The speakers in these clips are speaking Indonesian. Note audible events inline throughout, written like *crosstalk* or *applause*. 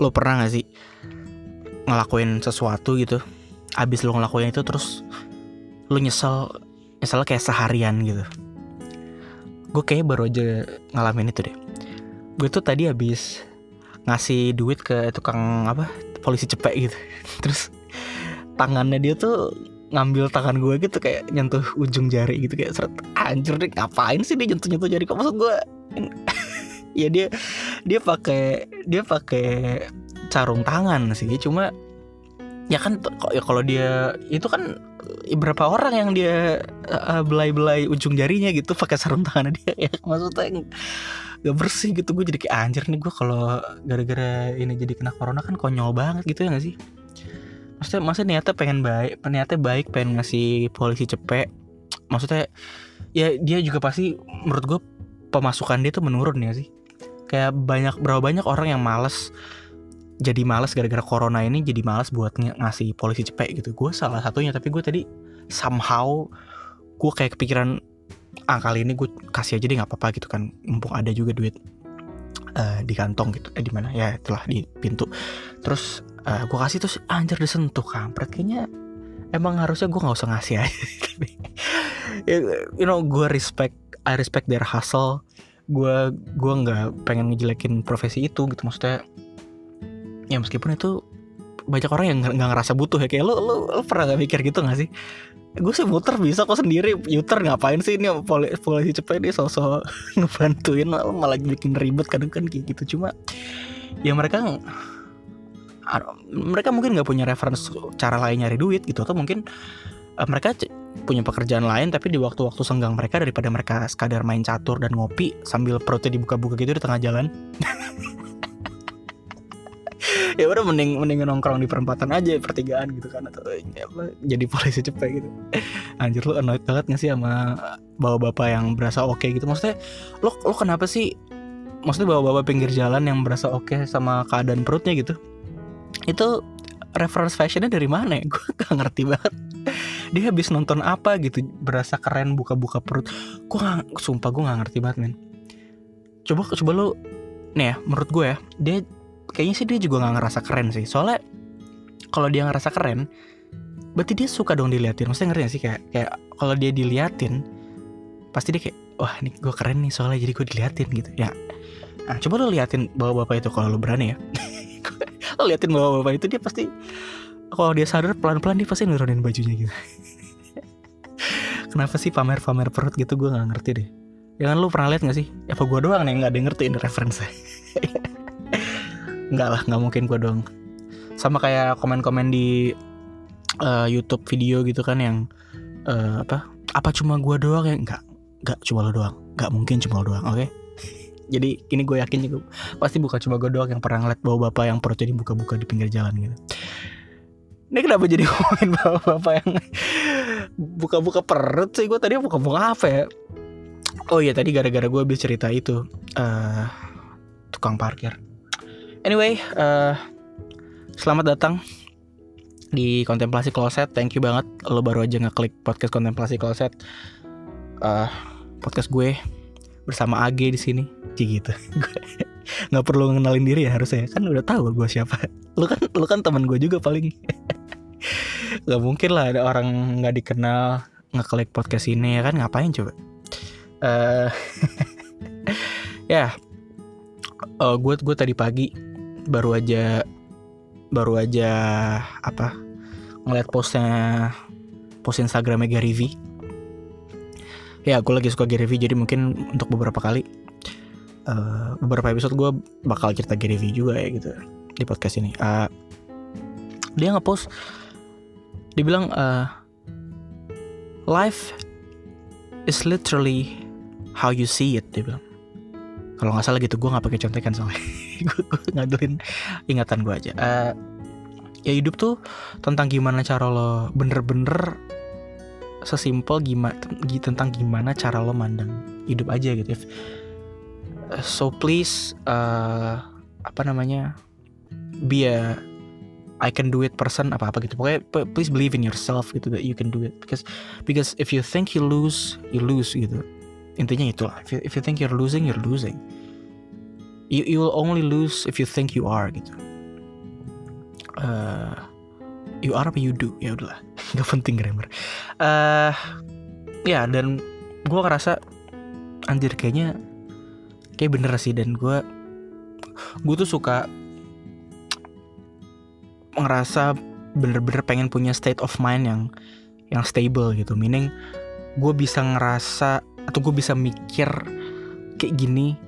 lo pernah gak sih ngelakuin sesuatu gitu? Abis lo ngelakuin itu terus lo nyesel nyesel kayak seharian gitu. Gue kayak baru aja ngalamin itu deh. Gue tuh tadi abis ngasih duit ke tukang apa polisi cepet gitu. *laughs* Terus tangannya dia tuh ngambil tangan gue gitu kayak nyentuh ujung jari gitu kayak seret anjir deh ngapain sih dia nyentuh nyentuh jari kok? Maksud gue *laughs* ya dia dia pakai dia pakai sarung tangan sih cuma ya kan ya kalau dia itu kan berapa orang yang dia uh, belai-belai ujung jarinya gitu pakai sarung tangan dia ya maksudnya gak bersih gitu. Gue jadi kayak anjir nih gue kalau gara-gara ini jadi kena corona kan konyol banget gitu ya gak sih? Maksudnya maksudnya niatnya pengen baik niatnya baik pengen ngasih polisi cepet. Maksudnya ya dia juga pasti menurut gue pemasukan dia tuh menurun ya sih kayak banyak berapa banyak orang yang males jadi males gara-gara corona ini jadi males buat ng ngasih polisi cepet gitu. Gue salah satunya tapi gue tadi somehow gue kayak kepikiran ah kali ini gue kasih aja deh nggak apa-apa gitu kan. Mumpung ada juga duit uh, di kantong gitu eh di mana? Ya telah di pintu. Terus uh, gue kasih terus anjir disentuh kampret. Kayaknya emang harusnya gue nggak usah ngasih aja. *laughs* You know gue respect I respect their hustle gue gue nggak pengen ngejelekin profesi itu gitu. Maksudnya ya meskipun itu banyak orang yang nggak ngerasa butuh ya. Kayak lo lo, lo pernah gak mikir gitu gak sih? Gue sih muter bisa kok sendiri. Yuter ngapain sih ini? Polisi, polisi cepet ini sosok *laughs* ngebantuin. Malah bikin ribet kadang kan kayak gitu. Cuma ya mereka mereka mungkin nggak punya reference cara lain nyari duit gitu. Atau mungkin uh, mereka punya pekerjaan lain tapi di waktu-waktu senggang mereka daripada mereka sekadar main catur dan ngopi sambil perutnya dibuka-buka gitu di tengah jalan. *laughs* Ya udah mending mending nongkrong di perempatan aja pertigaan gitu kan atau ya, apa, jadi polisi cepet gitu. Anjir lu annoyed banget gak sih sama bawa bapak yang berasa oke okay gitu? Maksudnya lo lo kenapa sih maksudnya bawa bapak pinggir jalan yang berasa oke okay sama keadaan perutnya gitu? Itu reference fashionnya dari mana ya? *laughs* Gue gak ngerti banget dia habis nonton apa gitu berasa keren buka-buka perut. Gue gak sumpah gue gak ngerti banget men coba coba lu nih ya menurut gue ya dia kayaknya sih dia juga nggak ngerasa keren sih. Soalnya kalau dia ngerasa keren berarti dia suka dong diliatin. Maksudnya ngerti gak sih? Kayak kayak kalau dia diliatin pasti dia kayak wah ini gue keren nih soalnya jadi gue diliatin gitu. Ya. Nah coba lo liatin bawa bapak itu kalau lo berani ya. *laughs* Lo liatin bawa bapak itu dia pasti kalau dia sadar pelan-pelan dia pasti nurunin bajunya gitu kenapa sih pamer-pamer perut gitu gue nggak ngerti deh ya kan lu pernah lihat gak sih ya apa gue doang nih nggak ada yang ngerti ini referensi Enggak lah, nggak mungkin gue dong. Sama kayak komen-komen di uh, YouTube video gitu kan yang uh, apa? Apa cuma gue doang ya? Enggak, enggak cuma lo doang. Enggak mungkin cuma lo doang, oke? Okay? Jadi ini gue yakin juga pasti bukan cuma gue doang yang pernah ngeliat bawa bapak yang perutnya dibuka-buka di pinggir jalan gitu. Ini kenapa jadi *laughs* ngomongin bapak-bapak yang buka-buka perut sih? Gue tadi buka-buka apa ya? Oh iya tadi gara-gara gue habis cerita itu uh, tukang parkir Anyway, uh, selamat datang di Kontemplasi Kloset. Thank you banget lo baru aja ngeklik podcast Kontemplasi Kloset. Uh, podcast gue bersama AG di sini. Gitu. *laughs* nggak perlu ngenalin diri ya harusnya kan udah tahu gue siapa. Lu kan lu kan teman gue juga paling. *laughs* gak mungkin lah ada orang nggak dikenal ngeklik podcast ini ya kan ngapain coba? Uh, *laughs* ya, yeah. gue gue tadi pagi baru aja baru aja apa ngeliat postnya post Instagramnya Gary V ya aku lagi suka Gary V jadi mungkin untuk beberapa kali uh, beberapa episode gue bakal cerita Gary V juga ya gitu di podcast ini uh, dia ngepost dia bilang uh, life is literally how you see it dia bilang kalau nggak salah gitu gue nggak pakai contekan soalnya. *laughs* Gue, ngaduin ingatan gue aja. Uh, ya hidup tuh tentang gimana cara lo bener-bener sesimpel gimana tentang gimana cara lo mandang hidup aja gitu. Uh, so please uh, apa namanya be a I can do it person apa apa gitu. Pokoknya please believe in yourself gitu that you can do it. Because because if you think you lose you lose gitu. Intinya itu if you, if you think you're losing you're losing. You you will only lose if you think you are gitu. Uh, you are apa you do? Ya udahlah *laughs* nggak penting grammar. Uh, ya dan gue ngerasa anjir kayaknya kayak bener sih. Dan gue gue tuh suka ngerasa bener-bener pengen punya state of mind yang yang stable gitu. Meaning gue bisa ngerasa atau gue bisa mikir kayak gini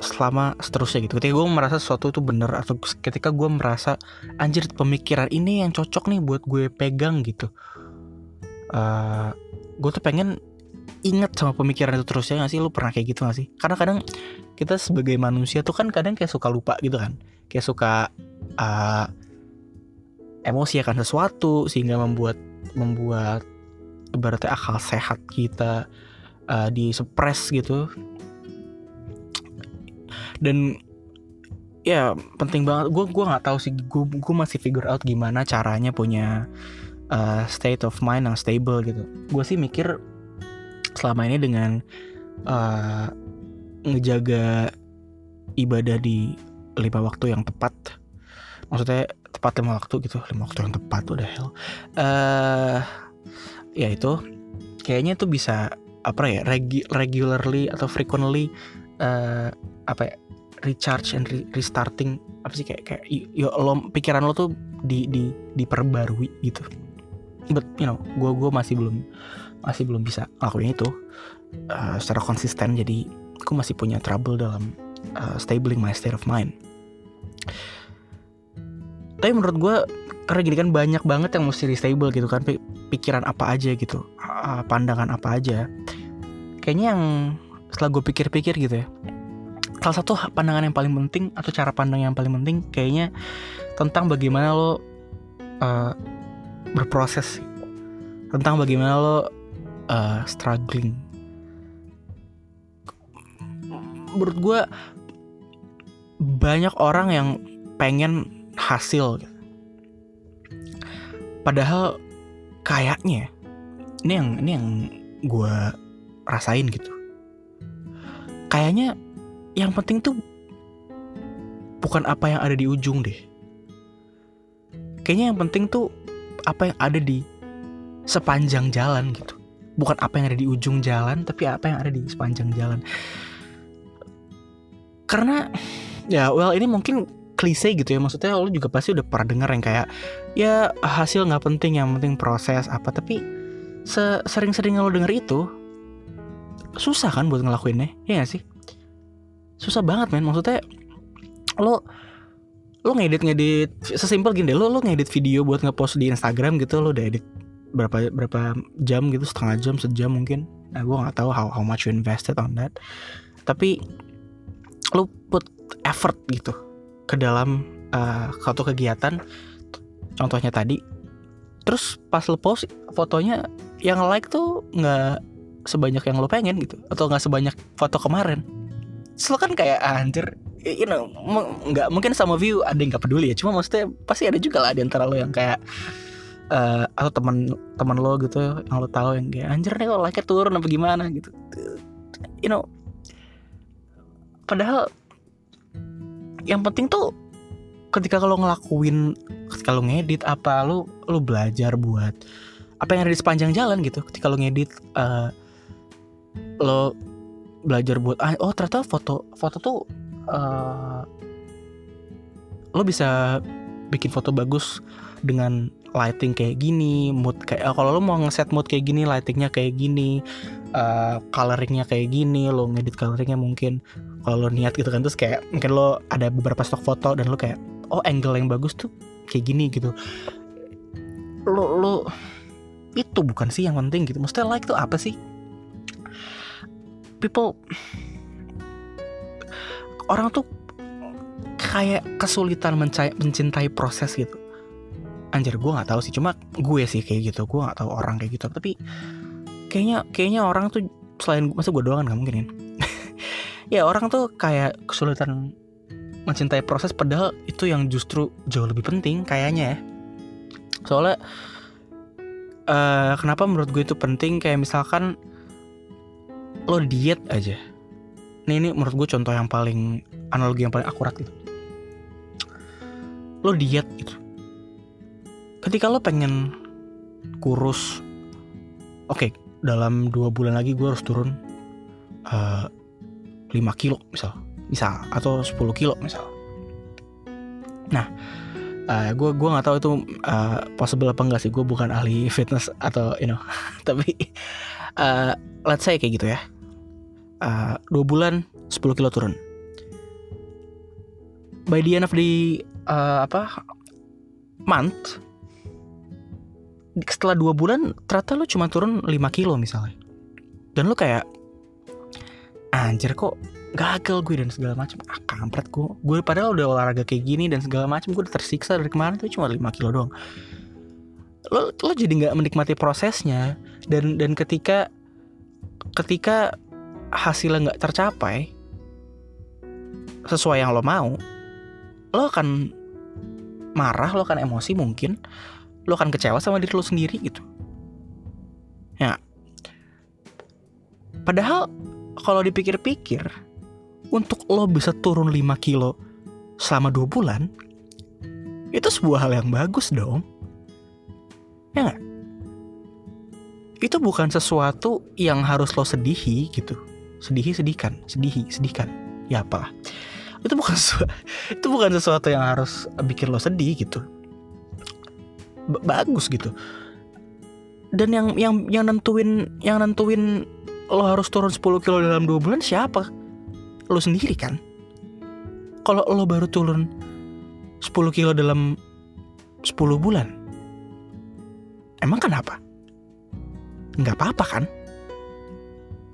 selama seterusnya gitu. Ketika gue merasa sesuatu itu bener atau ketika gue merasa anjir pemikiran ini yang cocok nih buat gue pegang gitu. Uh, eh, gue tuh pengen inget sama pemikiran itu terus ya gak sih? Lu pernah kayak gitu gak sih? Karena kadang kita sebagai manusia tuh kan kadang kayak suka lupa gitu kan. Kayak suka uh, emosi akan sesuatu sehingga membuat membuat berarti akal sehat kita uh, disepres gitu. Dan ya penting banget. Gue gue nggak tahu sih gue gue masih figure out gimana caranya punya uh, state of mind yang stable gitu. Gue sih mikir selama ini dengan uh, ngejaga ibadah di lima waktu yang tepat maksudnya tepat lima waktu gitu lima waktu yang tepat udah hell. Uh, ya itu. Kayaknya tuh bisa apa ya regu regularly atau frequently uh, apa ya recharge and re restarting apa sih kayak kayak yo lo pikiran lo tuh di di diperbarui gitu. But you know gue gue masih belum masih belum bisa lakuin itu. Uh, secara konsisten jadi gue masih punya trouble dalam uh, stabling my state of mind tapi menurut gue karena gini kan banyak banget yang mesti stable gitu kan pikiran apa aja gitu uh, pandangan apa aja. Kayaknya yang setelah gue pikir-pikir gitu ya salah satu pandangan yang paling penting atau cara pandang yang paling penting kayaknya tentang bagaimana lo uh, berproses. Tentang bagaimana lo uh, struggling. Menurut gue banyak orang yang pengen hasil padahal kayaknya ini yang ini yang gue rasain gitu kayaknya yang penting tuh bukan apa yang ada di ujung deh. Kayaknya yang penting tuh apa yang ada di sepanjang jalan gitu. Bukan apa yang ada di ujung jalan, tapi apa yang ada di sepanjang jalan. Karena ya well ini mungkin klise gitu ya maksudnya lo juga pasti udah pernah denger yang kayak ya hasil nggak penting yang penting proses apa tapi sering-sering lo denger itu susah kan buat ngelakuinnya ya gak sih? Susah banget men. Maksudnya lo lo ngedit ngedit sesimpel gini deh lo lo ngedit video buat ngepost di Instagram gitu lo udah edit berapa berapa jam gitu setengah jam sejam mungkin. Nah gue nggak tahu how how much you invested on that. Tapi lo put effort gitu ke dalam uh, suatu kegiatan contohnya tadi. Terus pas lo post fotonya yang like tuh nggak sebanyak yang lo pengen gitu atau nggak sebanyak foto kemarin. Lo kan kayak ah, anjir you know nggak mungkin sama view ada yang nggak peduli ya cuma maksudnya pasti ada juga lah di antara lo yang kayak uh, atau teman teman lo gitu yang lo tahu yang kayak anjir nih kok like turun apa gimana? gitu. You know padahal yang penting tuh ketika kalau ngelakuin ketika lo ngedit apa lo lo belajar buat apa yang ada di sepanjang jalan gitu. Ketika lo ngedit uh, lo belajar buat ah, oh ternyata foto foto tuh uh, lo bisa bikin foto bagus dengan lighting kayak gini, mood kayak uh, kalau lo mau ngeset mood kayak gini, lightingnya kayak gini, uh, coloringnya kayak gini, lo ngedit coloringnya mungkin kalau lo niat gitu kan terus kayak mungkin lo ada beberapa stok foto dan lo kayak oh angle yang bagus tuh kayak gini gitu. Lo lo itu bukan sih yang penting gitu. Maksudnya like tuh apa sih? people orang tuh kayak kesulitan mencintai proses gitu anjir gue nggak tahu sih cuma gue sih kayak gitu gue nggak tahu orang kayak gitu tapi kayaknya kayaknya orang tuh selain masa gue doang kan mungkin kan ya orang tuh kayak kesulitan mencintai proses padahal itu yang justru jauh lebih penting kayaknya ya. Soalnya uh, kenapa menurut gue itu penting? Kayak misalkan lo diet aja. Ini ini menurut gue contoh yang paling analogi yang paling akurat gitu. Lo diet gitu. Ketika lo pengen kurus oke okay, dalam dua bulan lagi gue harus turun uh, 5 kilo misal. Misal atau 10 kilo misal. Nah uh, gue gue nggak tahu itu uh, possible apa enggak sih. Gue bukan ahli *laughs* fitness atau you know. *laughs* Tapi uh, let's say kayak gitu ya. Uh, dua bulan 10 kilo turun. By the end of the uh, apa month setelah dua bulan ternyata lu cuma turun 5 kilo misalnya. Dan lu kayak anjir kok gagal gue dan segala macam ah kampret gue gue padahal udah olahraga kayak gini dan segala macam gue udah tersiksa dari kemarin tuh cuma 5 kilo doang. Lo lo jadi nggak menikmati prosesnya dan dan ketika ketika hasilnya nggak tercapai sesuai yang lo mau lo akan marah lo akan emosi mungkin lo akan kecewa sama diri lo sendiri gitu. Ya. Padahal kalau dipikir-pikir untuk lo bisa turun 5 kilo selama 2 bulan itu sebuah hal yang bagus dong. Ya gak? itu bukan sesuatu yang harus lo sedihi gitu. Sedihi sedihkan sedihi sedihkan ya apa itu bukan *laughs* itu bukan sesuatu yang harus bikin lo sedih gitu. Bagus gitu. Dan yang yang yang nentuin yang nentuin lo harus turun 10 kilo dalam dua bulan siapa? Lo sendiri kan? Kalau lo baru turun 10 kilo dalam 10 bulan emang kenapa? Nggak apa-apa kan?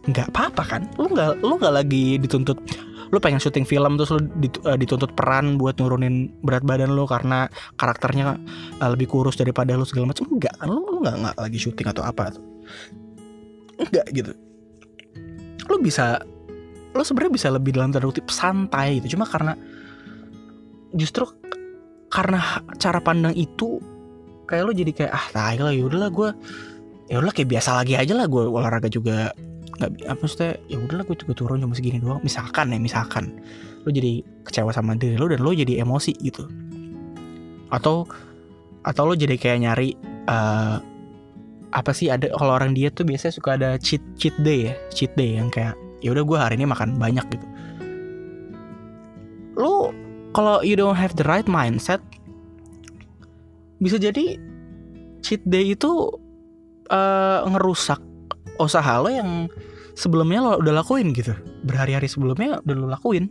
Nggak apa-apa kan? Lo nggak lo nggak lagi dituntut lu pengen syuting film terus lu eh, dituntut peran buat nurunin berat badan lu karena karakternya uh, lebih kurus daripada lu segala macam. Enggak kan? Lu lu nggak nggak lagi syuting atau apa enggak gitu lu bisa lu sebenarnya bisa lebih dalam tanda kutip santai gitu. Cuma karena justru karena cara pandang itu kayak lu jadi kayak ah tai lah yaudahlah gue ya udah kayak biasa lagi aja lah gue olahraga juga. Nggak apa maksudnya ya udahlah gue juga turun cuma segini doang. Misalkan ya misalkan. Lo jadi kecewa sama diri lo dan lo jadi emosi gitu. Atau atau lo jadi kayak nyari uh, apa sih ada kalau orang diet tuh biasanya suka ada cheat cheat day ya cheat day yang kayak ya udah gue hari ini makan banyak gitu. Lo kalau you don't have the right mindset bisa jadi cheat day itu uh, ngerusak usaha lo yang sebelumnya lo udah lakuin gitu. Berhari-hari sebelumnya udah lo lakuin.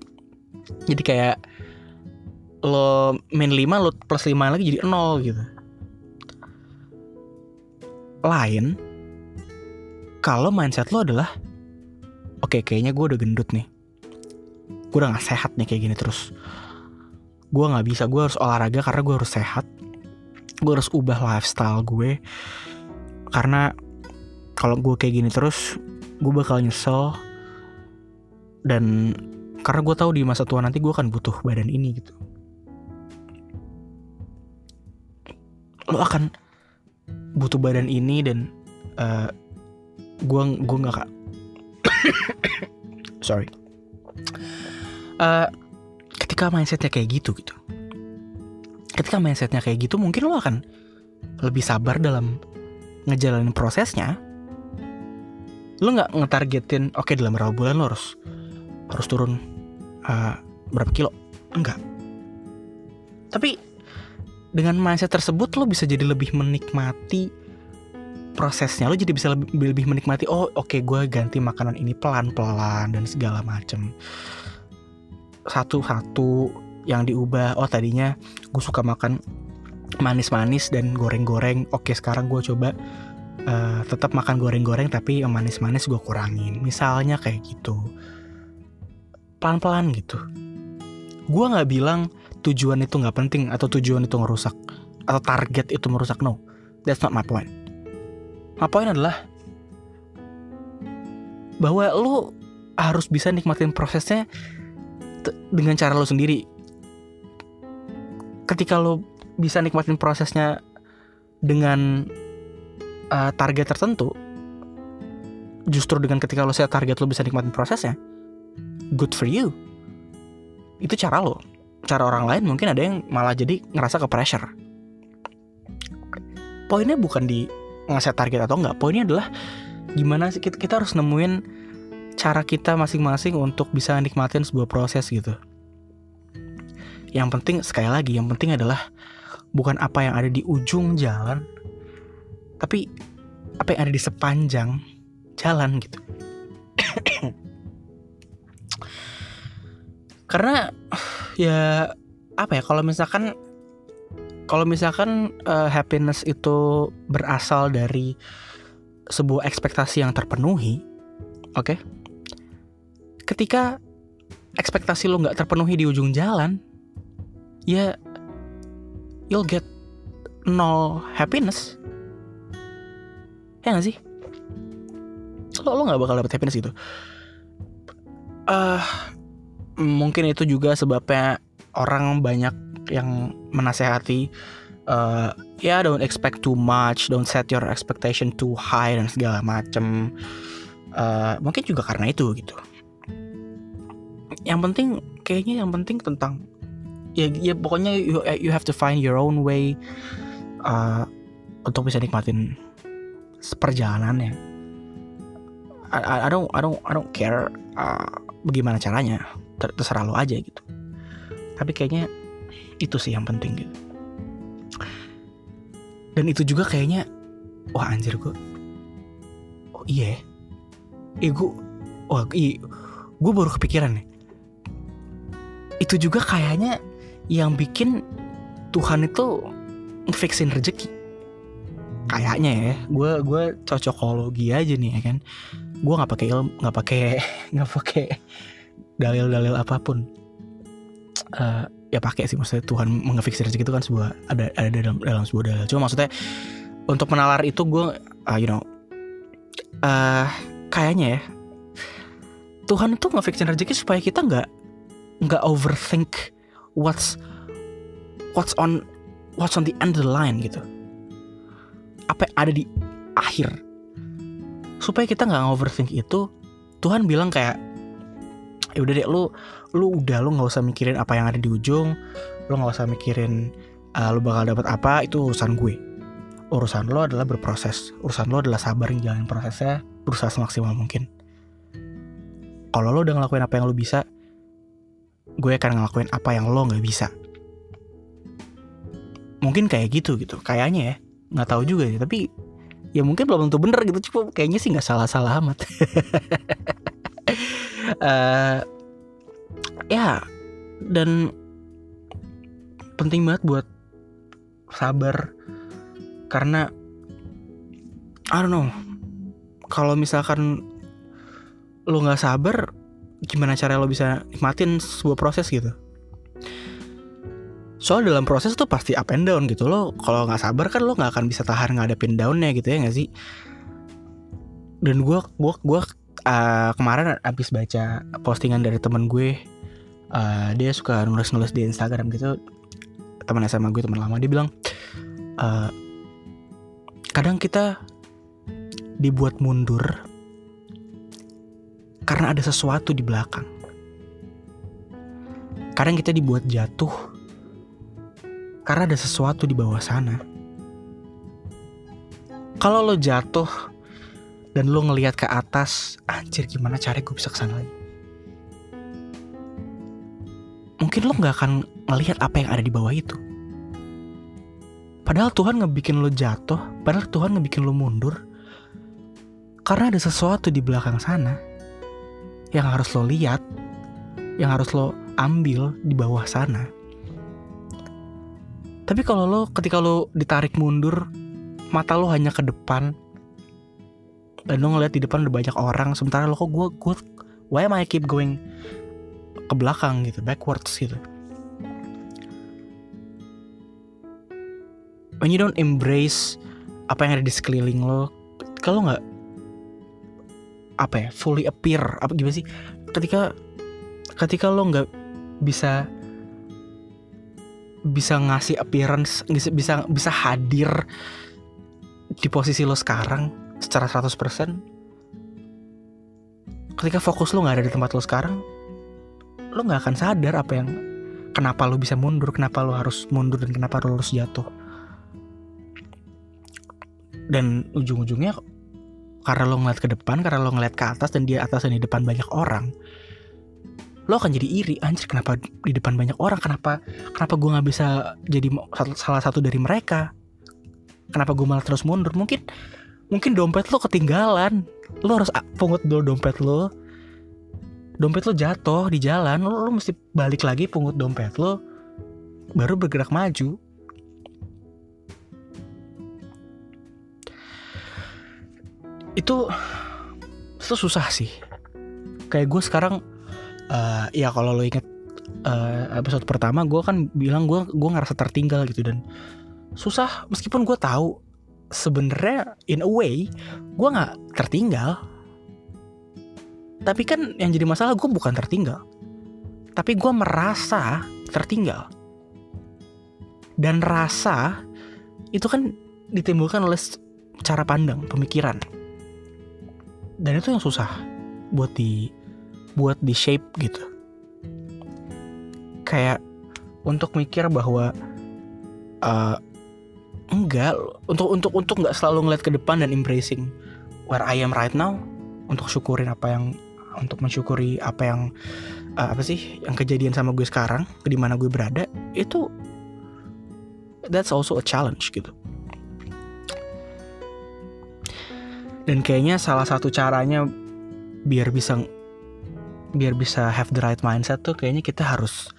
Jadi kayak lo main 5 lo plus 5 lagi jadi 0 gitu lain kalau mindset lo adalah oke okay, kayaknya gue udah gendut nih. Gue udah gak sehat nih kayak gini terus. Gue gak bisa gue harus olahraga karena gue harus sehat. Gue harus ubah lifestyle gue. Karena kalau gue kayak gini terus gue bakal nyesel. Dan karena gue tahu di masa tua nanti gue akan butuh badan ini gitu. Lo akan butuh badan ini dan uh, gue gue nggak kak *coughs* sorry. Uh, ketika mindsetnya kayak gitu gitu. Ketika mindsetnya kayak gitu mungkin lo akan lebih sabar dalam ngejalanin prosesnya. Lo nggak ngetargetin oke okay, dalam berapa bulan lo harus harus turun uh, berapa kilo? Enggak. Tapi dengan mindset tersebut lo bisa jadi lebih menikmati prosesnya. Lo jadi bisa lebih, lebih menikmati oh oke okay, gue ganti makanan ini pelan pelan dan segala macem. Satu satu yang diubah oh tadinya gue suka makan manis manis dan goreng goreng oke sekarang gue coba uh, tetap makan goreng-goreng tapi yang manis-manis gue kurangin. Misalnya kayak gitu. Pelan-pelan gitu. Gue nggak bilang tujuan itu nggak penting atau tujuan itu ngerusak atau target itu merusak no. That's not my point. My point adalah bahwa lo harus bisa nikmatin prosesnya dengan cara lo sendiri. Ketika lo bisa nikmatin prosesnya dengan uh, target tertentu justru dengan ketika lo set target lo bisa nikmatin prosesnya good for you. Itu cara lo cara orang lain mungkin ada yang malah jadi ngerasa ke pressure. Poinnya bukan di ngasih target atau enggak poinnya adalah gimana sih kita, kita harus nemuin cara kita masing-masing untuk bisa nikmatin sebuah proses gitu. Yang penting sekali lagi yang penting adalah bukan apa yang ada di ujung jalan tapi apa yang ada di sepanjang jalan gitu karena *sighs* ya apa ya kalau misalkan kalau misalkan uh, happiness itu berasal dari sebuah ekspektasi yang terpenuhi, oke? Okay? Ketika ekspektasi lo nggak terpenuhi di ujung jalan, ya you'll get nol happiness. Ya gak sih? Lo lo nggak bakal dapet happiness gitu. Uh, mungkin itu juga sebabnya orang banyak yang menasehati uh, ya yeah, don't expect too much, don't set your expectation too high dan segala macem. Uh, mungkin juga karena itu gitu. Yang penting kayaknya yang penting tentang ya ya pokoknya you you have to find your own way uh, untuk bisa nikmatin perjalanannya. I, I, don't I don't I don't care uh, bagaimana caranya terserah lo aja gitu. Tapi kayaknya itu sih yang penting gitu. Dan itu juga kayaknya wah anjir gue oh iya eh gue wah iya gue baru kepikiran nih. Itu juga kayaknya yang bikin Tuhan itu ngefixin rezeki. Kayaknya ya gue gue cocokologi aja nih ya kan. Gue nggak pakai ilmu nggak pakai *laughs* nggak pakai dalil-dalil apa pun uh, ya pakai sih maksudnya Tuhan mengefiksi rezeki itu kan sebuah ada ada dalam dalam sebuah dalil. Cuma maksudnya untuk menalar itu gue uh, you know uh, kayaknya ya Tuhan itu ngefixin rezeki supaya kita nggak nggak overthink what's what's on what's on the end of the line gitu. Apa yang ada di akhir. Supaya kita nggak overthink itu Tuhan bilang kayak ya udah deh lu lu udah lu nggak usah mikirin apa yang ada di ujung. Lu nggak usah mikirin uh, lu bakal dapat apa itu urusan gue. Urusan lo adalah berproses. Urusan lo adalah sabar ngejalanin prosesnya berusaha semaksimal mungkin. Kalau lo udah ngelakuin apa yang lo bisa gue akan ngelakuin apa yang lo nggak bisa. Mungkin kayak gitu gitu. Kayaknya ya. Nggak tahu juga sih tapi ya mungkin belum tentu bener gitu. Cuma kayaknya sih nggak salah-salah amat *laughs* uh, ya dan penting banget buat sabar. Karena I don't know kalau misalkan lo nggak sabar gimana cara lo bisa nikmatin sebuah proses gitu? Soal dalam proses tuh pasti up and down gitu. Lo kalau nggak sabar kan lo nggak akan bisa tahan ngadepin downnya gitu ya nggak sih? Dan gue gue gue uh, kemarin abis baca postingan dari temen gue uh, dia suka nulis-nulis di Instagram gitu. Teman SMA gue teman lama dia bilang uh, kadang kita dibuat mundur karena ada sesuatu di belakang. Kadang kita dibuat jatuh karena ada sesuatu di bawah sana. Kalau lo jatuh dan lo ngelihat ke atas anjir gimana cara gue bisa ke sana lagi? Mungkin lo nggak akan ngelihat apa yang ada di bawah itu. Padahal Tuhan ngebikin lo jatuh padahal Tuhan ngebikin lo mundur karena ada sesuatu di belakang sana yang harus lo lihat yang harus lo ambil di bawah sana. Tapi kalau lo ketika lo ditarik mundur mata lo hanya ke depan dan lo ngeliat di depan udah banyak orang. Sementara lo kok gue gue why am I keep going ke belakang gitu backwards gitu? When you don't embrace apa yang ada di sekeliling lo kalau nggak apa ya fully appear apa gimana sih? Ketika ketika lo nggak bisa bisa ngasih appearance bisa bisa bisa hadir di posisi lo sekarang secara 100% ketika fokus lo nggak ada di tempat lo sekarang lo nggak akan sadar apa yang kenapa lo bisa mundur kenapa lo harus mundur dan kenapa lo harus jatuh. Dan ujung-ujungnya karena lo ngeliat ke depan karena lo ngeliat ke atas dan dia atas dan di depan banyak orang lo akan jadi iri anjir kenapa di depan banyak orang? Kenapa kenapa gue nggak bisa jadi salah satu dari mereka? Kenapa gue malah terus mundur? Mungkin mungkin dompet lo ketinggalan. Lo harus pungut dulu dompet lo. Dompet lo jatuh di jalan lo, lo mesti balik lagi pungut dompet lo baru bergerak maju. Itu itu susah sih. Kayak gue sekarang uh, ya kalau lo inget uh, episode pertama gue kan bilang gue gue ngerasa tertinggal gitu dan susah meskipun gue tahu sebenarnya in a way gue nggak tertinggal. Tapi kan yang jadi masalah gue bukan tertinggal. Tapi gue merasa tertinggal. Dan rasa itu kan ditimbulkan oleh cara pandang pemikiran. Dan itu yang susah buat di buat di shape gitu. Kayak untuk mikir bahwa uh, enggak untuk untuk untuk nggak selalu ngeliat ke depan dan embracing where I am right now untuk syukurin apa yang untuk mensyukuri apa yang uh, apa sih yang kejadian sama gue sekarang di mana gue berada itu that's also a challenge gitu. Dan kayaknya salah satu caranya biar bisa biar bisa have the right mindset tuh kayaknya kita harus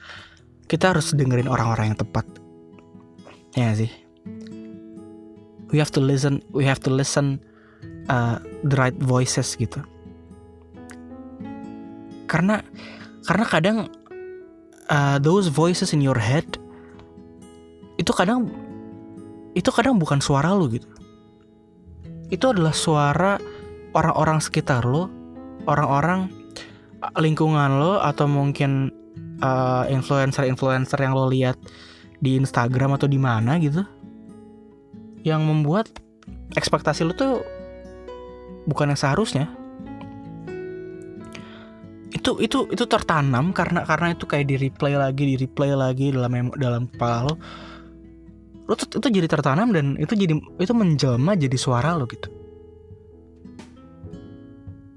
kita harus dengerin orang-orang yang tepat. Ya sih we have to listen we have to listen uh, the right voices gitu. Karena karena kadang uh, those voices in your head itu kadang itu kadang bukan suara lu gitu. Itu adalah suara orang-orang sekitar lo, orang-orang uh, lingkungan lo atau mungkin uh, influencer-influencer yang lo lihat di Instagram atau di mana gitu, yang membuat ekspektasi lo tuh bukan yang seharusnya. Itu itu itu tertanam karena karena itu kayak di replay lagi, di replay lagi dalam dalam kepala lo. Lo tuh itu jadi tertanam dan itu jadi itu menjelma jadi suara lo gitu.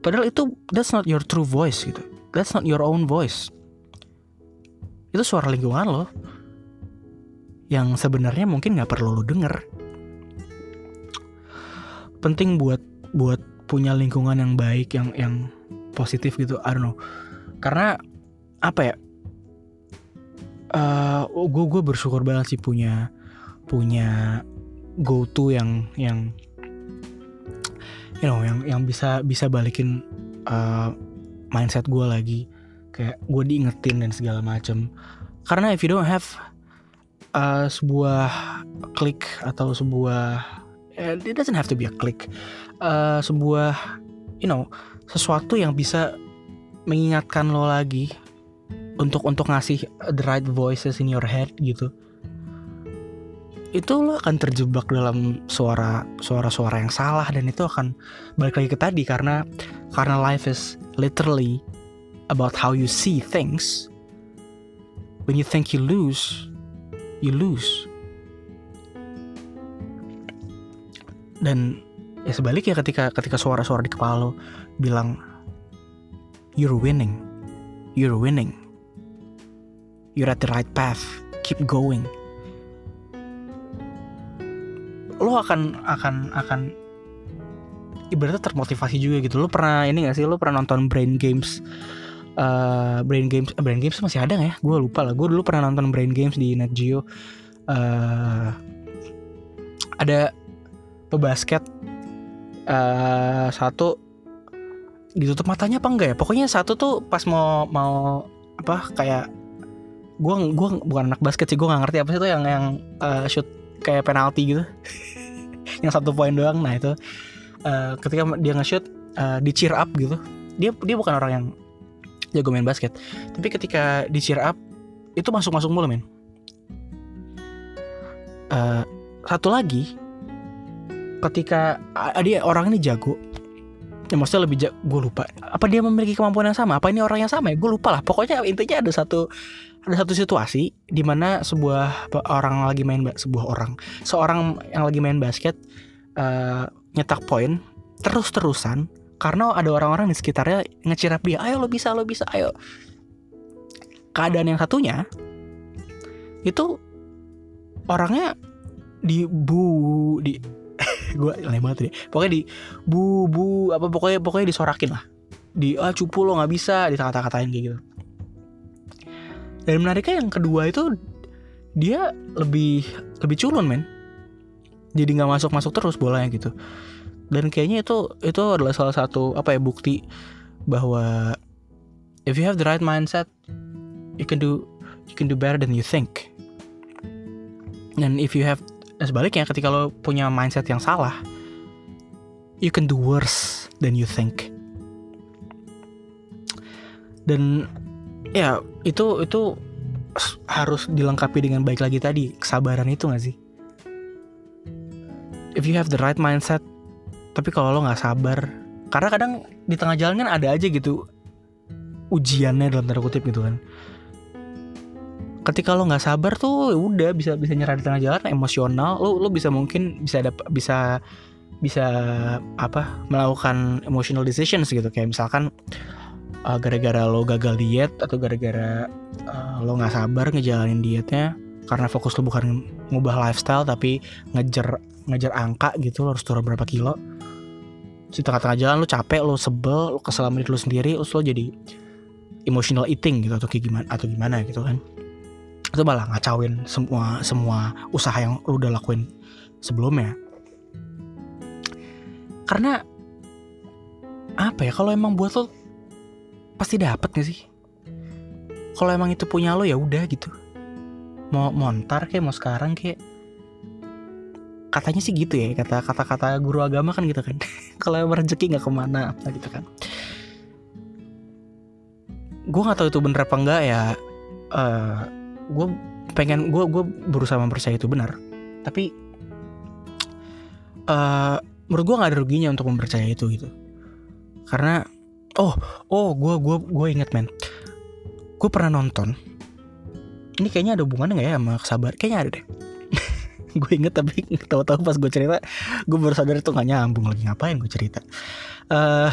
Padahal itu that's not your true voice gitu. That's not your own voice. Itu suara lingkungan lo yang sebenarnya mungkin nggak perlu lo denger penting buat buat punya lingkungan yang baik yang yang positif gitu I don't know. Karena apa ya uh, eh, gue gue bersyukur banget sih punya punya go to yang yang you know yang yang bisa bisa balikin uh, mindset gue lagi. Kayak gue diingetin dan segala macem. Karena if you don't have uh, sebuah klik atau sebuah it doesn't have to be a click. Uh, sebuah you know sesuatu yang bisa mengingatkan lo lagi untuk untuk ngasih the right voices in your head gitu. Itu lo akan terjebak dalam suara suara-suara yang salah dan itu akan balik lagi ke tadi karena karena life is literally about how you see things. When you think you lose you lose dan ya sebaliknya ketika ketika suara-suara di kepala lo bilang you're winning. You're winning. You're at the right path. Keep going. Lo akan akan akan ibaratnya termotivasi juga gitu. Lo pernah ini gak sih? Lo pernah nonton Brain Games uh, Brain Games uh, Brain Games masih ada gak ya? Gue lupa lah. Gue dulu pernah nonton Brain Games di Net Geo. Uh, ada pebasket uh, satu ditutup matanya apa enggak ya? Pokoknya satu tuh pas mau mau apa kayak gue gue bukan anak basket sih gue nggak ngerti apa sih itu yang yang uh, shoot kayak penalti gitu. *laughs* Yang satu poin doang. Nah itu uh, ketika dia nge-shoot uh, di cheer up gitu. Dia dia bukan orang yang jago main basket. Tapi ketika di cheer up itu masuk masuk mulu men. Uh, satu lagi ketika dia orang ini jago. Ya maksudnya lebih jago gue lupa. Apa dia memiliki kemampuan yang sama? Apa ini orang yang sama ya? Gue lupa lah. Pokoknya intinya ada satu ada satu situasi di mana sebuah orang lagi main sebuah orang seorang yang lagi main basket uh, nyetak poin terus-terusan karena ada orang-orang di sekitarnya ngecirap dia ayo lo bisa lo bisa ayo. Keadaan yang satunya itu orangnya di bu di *laughs* gue lama banget deh. Pokoknya di bu bu apa pokoknya pokoknya disorakin lah. Di ah cupu lo nggak bisa di kata-katain kayak gitu. Dan menariknya yang kedua itu dia lebih lebih culun men. Jadi nggak masuk masuk terus bolanya gitu. Dan kayaknya itu itu adalah salah satu apa ya bukti bahwa if you have the right mindset you can do you can do better than you think. Dan if you have sebaliknya ketika lo punya mindset yang salah you can do worse than you think. Dan ya itu itu harus dilengkapi dengan baik lagi tadi kesabaran itu gak sih? If you have the right mindset tapi kalau lo nggak sabar karena kadang di tengah jalan kan ada aja gitu ujiannya dalam tanda kutip gitu kan ketika lo nggak sabar tuh ya udah bisa bisa nyerah di tengah jalan emosional lo lo bisa mungkin bisa ada bisa bisa apa melakukan emotional decisions gitu. Kayak misalkan uh, gara-gara lo gagal diet atau gara-gara uh, lo nggak sabar ngejalanin dietnya karena fokus lo bukan ngubah lifestyle tapi ngejar ngejar angka gitu lo harus turun berapa kilo. Di tengah-tengah jalan lo capek lo sebel lo kesel sama diri lo sendiri terus lo jadi emotional eating gitu atau kayak gimana atau gimana gitu kan itu malah ngacauin semua semua usaha yang lo udah lakuin sebelumnya. Karena apa ya kalau emang buat lo pasti dapet gak sih? Kalau emang itu punya lo ya udah gitu. Mau montar kayak mau sekarang kayak katanya sih gitu ya kata kata kata guru agama kan gitu kan. *laughs* Kalau rezeki nggak ke mana apa gitu kan. Gue nggak tahu itu bener apa enggak ya uh, gue pengen gue gue berusaha mempercayai itu benar. Tapi uh, menurut gue nggak ada ruginya untuk mempercayai itu gitu. Karena oh oh gue gue gue inget men. Gue pernah nonton. Ini kayaknya ada hubungannya nggak ya sama kesabar kayaknya ada deh. *laughs* Gue inget tapi tahu-tahu pas gue cerita gue baru sadar itu gak nyambung lagi. Ngapain gue cerita? *laughs* Uh,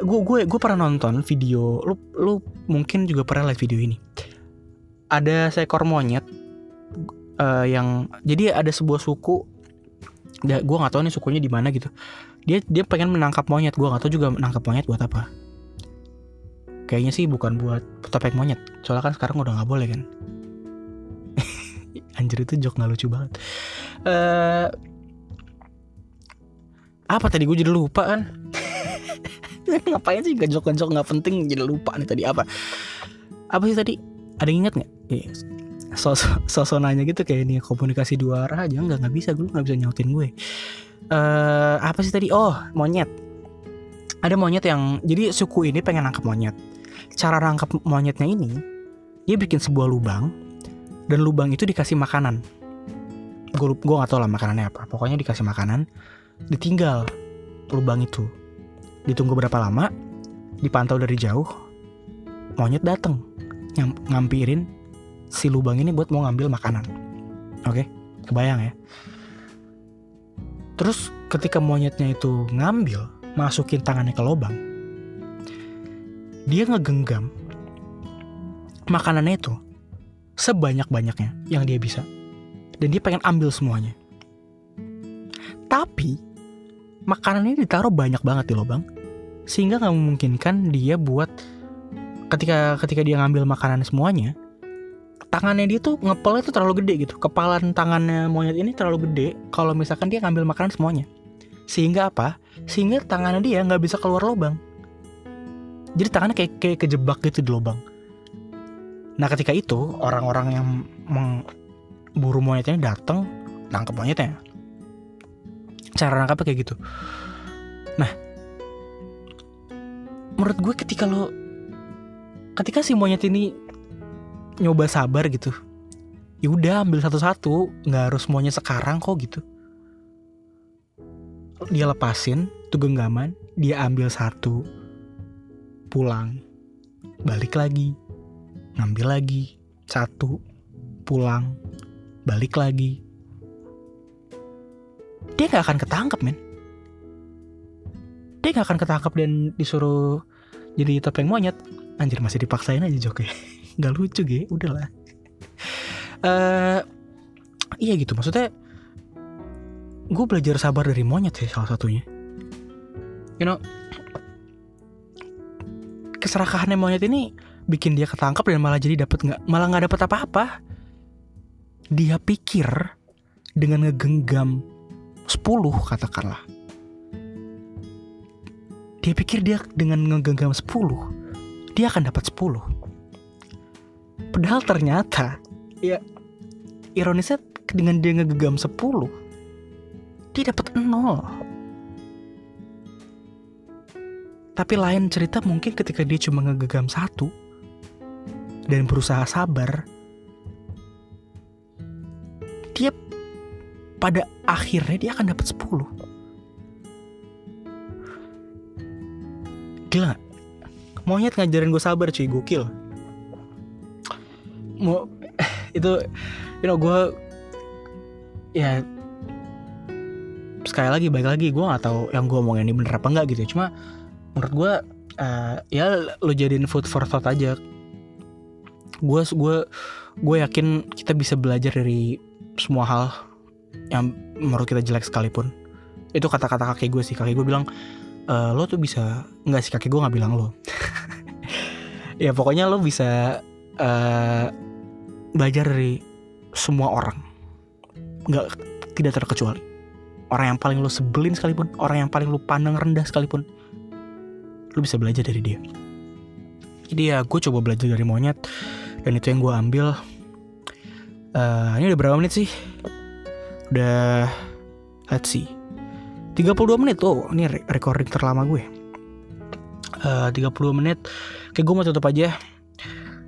gue gue gue pernah nonton video lu lu mungkin juga pernah lihat video ini ada seekor monyet uh, yang jadi ada sebuah suku gue nggak tahu nih sukunya di mana gitu. Dia dia pengen menangkap monyet gue nggak tahu juga menangkap monyet buat apa. Kayaknya sih bukan buat topeng monyet soalnya kan sekarang udah nggak boleh kan. *laughs* Anjir itu jok nggak lucu banget. Uh, apa tadi gue jadi lupa kan? *laughs* Ngapain sih gak jok jok nggak penting jadi lupa nih tadi apa. Apa sih tadi ada yang inget nggak? Sosok sosok nanya gitu kayak ini komunikasi dua arah aja nggak nggak bisa. Gue nggak bisa nyautin gue. Uh, apa sih tadi? Oh monyet. Ada monyet yang jadi suku ini pengen nangkap monyet. Cara nangkap monyetnya ini dia bikin sebuah lubang dan lubang itu dikasih makanan. Gue gue gak tau lah makanannya apa. Pokoknya dikasih makanan ditinggal lubang itu. Ditunggu berapa lama dipantau dari jauh monyet dateng ngampirin si lubang ini buat mau ngambil makanan oke kebayang ya terus ketika monyetnya itu ngambil masukin tangannya ke lubang dia ngegenggam makanannya itu sebanyak-banyaknya yang dia bisa. Dan dia pengen ambil semuanya. Tapi makanan ini ditaruh banyak banget di lubang sehingga nggak memungkinkan dia buat ketika ketika dia ngambil makanan semuanya tangannya dia tuh ngepelnya tuh terlalu gede gitu. Kepalan tangannya monyet ini terlalu gede kalau misalkan dia ngambil makanan semuanya. Sehingga apa? Sehingga tangannya dia nggak bisa keluar lubang. Jadi tangannya kayak kayak kejebak gitu di lubang. Nah ketika itu orang-orang yang memburu monyetnya datang nangkep monyetnya. Cara nangkapnya kayak gitu. Nah, menurut gue ketika lo ketika si monyet ini nyoba sabar gitu, ya udah ambil satu-satu, nggak harus semuanya sekarang kok gitu. Dia lepasin tuh genggaman, dia ambil satu, pulang, balik lagi, ngambil lagi satu pulang balik lagi. Dia nggak akan ketangkep men. Dia nggak akan ketangkep dan disuruh jadi topeng monyet anjir masih dipaksain aja joknya *laughs* nggak lucu ge. Udahlah. Uh, iya gitu. Maksudnya gue belajar sabar dari monyet sih salah satunya. You know keserakahannya monyet ini bikin dia ketangkap dan malah jadi dapat nggak malah nggak dapat apa-apa. Dia pikir dengan ngegenggam 10 katakanlah. Dia pikir dia dengan ngegenggam 10 dia akan dapat 10 padahal ternyata ya ironisnya dengan dia ngegenggam 10 dia dapat 0 tapi lain cerita mungkin ketika dia cuma ngegenggam satu dan berusaha sabar dia pada akhirnya dia akan dapat 10 Gila Monyet ngajarin gue sabar cuy. Gokil. Mau *laughs* Itu You know gue Ya Sekali lagi baik lagi Gue gak tahu yang gue omongin ini bener apa enggak gitu ya. Cuma Menurut gue uh, Ya lo jadiin food for thought aja. Gue gue gue yakin kita bisa belajar dari semua hal yang menurut kita jelek sekalipun. Itu kata-kata kakek gue sih. Kakek gue bilang uh, lo tuh bisa nggak sih kakek gue nggak bilang lo. *laughs* Ya pokoknya lo bisa uh, belajar dari semua orang. Nggak tidak terkecuali. Orang yang paling lo sebelin sekalipun orang yang paling lo pandang rendah sekalipun lo bisa belajar dari dia. Jadi ya gue coba belajar dari monyet dan itu yang gue ambil. Uh, ini udah berapa menit sih? Udah let's see 32 menit. Oh ini recording terlama gue. Uh, 30 menit. Oke gue mau tutup aja.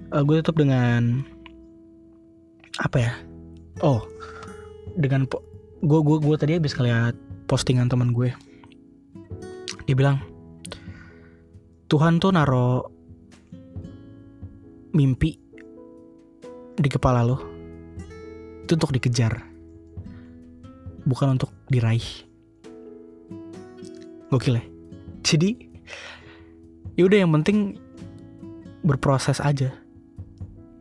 Uh, gue tutup dengan apa ya? Oh dengan gue gue gue tadi habis ngeliat postingan teman gue. Dia bilang Tuhan tuh naro mimpi di kepala lo. Itu untuk dikejar bukan untuk diraih gokil ya. Jadi yaudah yang penting berproses aja.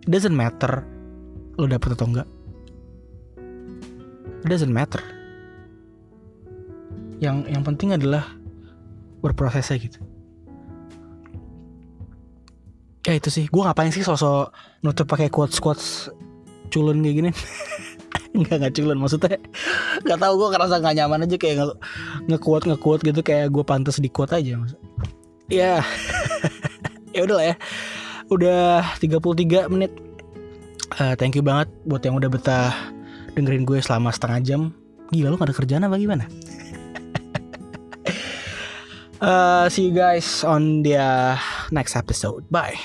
Doesn't matter lo dapet atau enggak. Doesn't matter. Yang yang penting adalah berprosesnya gitu. Ya itu sih. Gue ngapain sih sosok nutup pakai quotes quotes culun kayak gini *laughs* nggak nggak culun maksudnya nggak tahu gue ngerasa nggak nyaman aja kayak nge ngekuat ngekuat gitu kayak gue pantas di quote aja maksud. ya. *laughs* Ya udah lah ya. Udah 33 menit. Uh, thank you banget buat yang udah betah dengerin gue selama setengah jam. Gila lu gak ada kerjaan apa gimana? Uh, *laughs* see you guys on the next episode. Bye